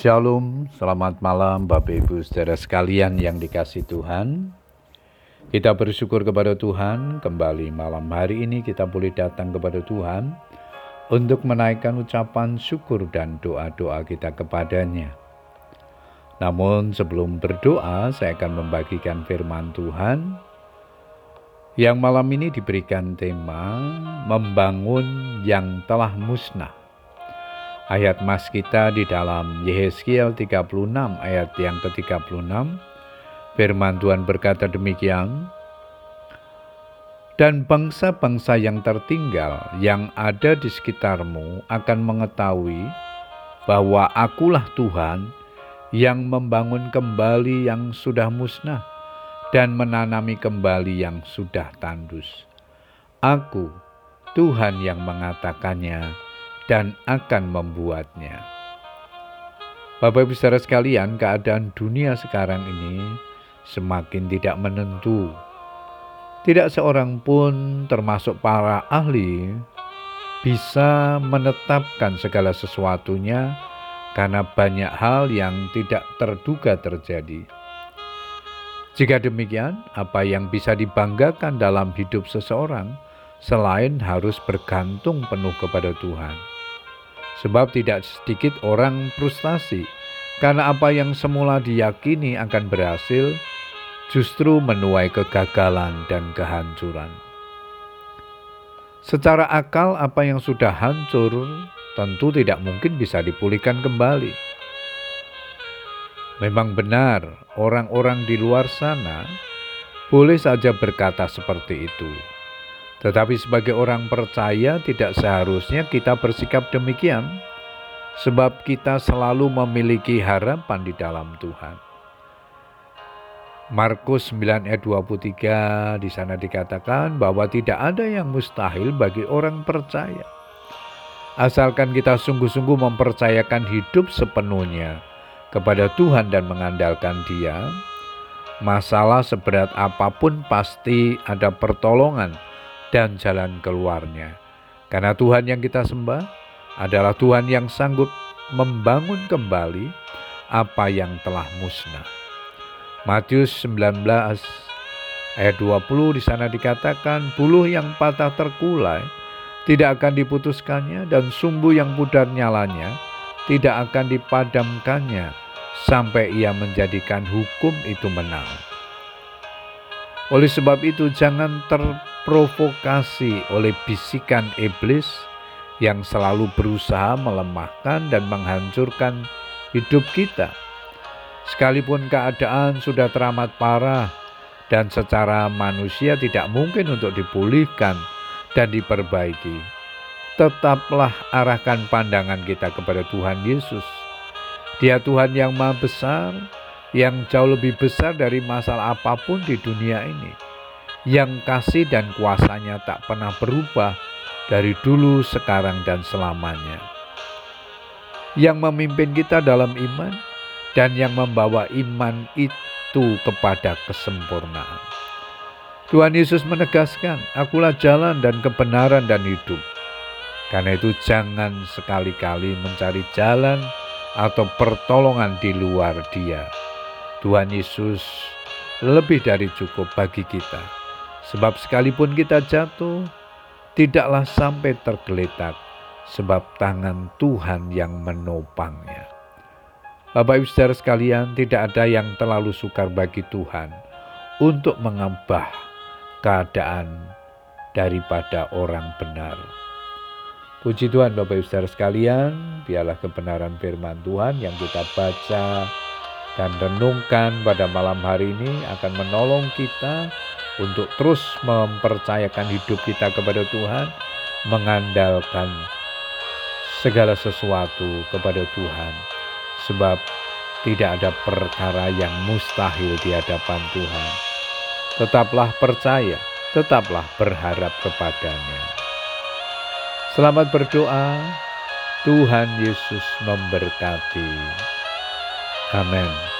Shalom, selamat malam Bapak Ibu saudara sekalian yang dikasih Tuhan. Kita bersyukur kepada Tuhan, kembali malam hari ini kita boleh datang kepada Tuhan untuk menaikkan ucapan syukur dan doa-doa kita kepadanya. Namun sebelum berdoa, saya akan membagikan firman Tuhan yang malam ini diberikan tema membangun yang telah musnah. Ayat mas kita di dalam Yehezkiel 36 ayat yang ke-36. Firman Tuhan berkata demikian, dan bangsa-bangsa yang tertinggal yang ada di sekitarmu akan mengetahui bahwa akulah Tuhan yang membangun kembali yang sudah musnah dan menanami kembali yang sudah tandus. Aku, Tuhan yang mengatakannya, dan akan membuatnya. Bapak Ibu saudara sekalian, keadaan dunia sekarang ini semakin tidak menentu. Tidak seorang pun termasuk para ahli bisa menetapkan segala sesuatunya karena banyak hal yang tidak terduga terjadi. Jika demikian, apa yang bisa dibanggakan dalam hidup seseorang selain harus bergantung penuh kepada Tuhan? Sebab tidak sedikit orang frustasi karena apa yang semula diyakini akan berhasil justru menuai kegagalan dan kehancuran. Secara akal apa yang sudah hancur tentu tidak mungkin bisa dipulihkan kembali. Memang benar, orang-orang di luar sana boleh saja berkata seperti itu. Tetapi sebagai orang percaya tidak seharusnya kita bersikap demikian sebab kita selalu memiliki harapan di dalam Tuhan. Markus 9 ayat 23 di sana dikatakan bahwa tidak ada yang mustahil bagi orang percaya. Asalkan kita sungguh-sungguh mempercayakan hidup sepenuhnya kepada Tuhan dan mengandalkan Dia, masalah seberat apa pun pasti ada pertolongan dan jalan keluarnya. Karena Tuhan yang kita sembah adalah Tuhan yang sanggup membangun kembali apa yang telah musnah. Matius 19 ayat 20 di sana dikatakan buluh yang patah terkulai tidak akan diputuskannya dan sumbu yang pudar nyalanya tidak akan dipadamkannya sampai ia menjadikan hukum itu menang. Oleh sebab itu jangan terprovokasi oleh bisikan iblis yang selalu berusaha melemahkan dan menghancurkan hidup kita. Sekalipun keadaan sudah teramat parah dan secara manusia tidak mungkin untuk dipulihkan dan diperbaiki, tetaplah arahkan pandangan kita kepada Tuhan Yesus. Dia Tuhan yang Maha Besar, yang jauh lebih besar dari masalah apa pun di dunia ini, yang kasih dan kuasanya tak pernah berubah dari dulu, sekarang, dan selamanya, yang memimpin kita dalam iman dan yang membawa iman itu kepada kesempurnaan. Tuhan Yesus menegaskan, "Akulah jalan dan kebenaran dan hidup." Karena itu, jangan sekali-kali mencari jalan atau pertolongan di luar Dia Tuhan Yesus lebih dari cukup bagi kita. Sebab sekalipun kita jatuh, tidaklah sampai tergeletak, sebab tangan Tuhan yang menopangnya. Bapak Ibu saudara sekalian, tidak ada yang terlalu sukar bagi Tuhan untuk mengubah keadaan daripada orang benar. Puji Tuhan Bapak Ibu saudara sekalian, biarlah kebenaran firman Tuhan yang kita baca, dan renungkan pada malam hari ini akan menolong kita untuk terus mempercayakan hidup kita kepada Tuhan, mengandalkan segala sesuatu kepada Tuhan, sebab tidak ada perkara yang mustahil di hadapan Tuhan. Tetaplah percaya, tetaplah berharap kepadanya. Selamat berdoa, Tuhan Yesus memberkati. Amen.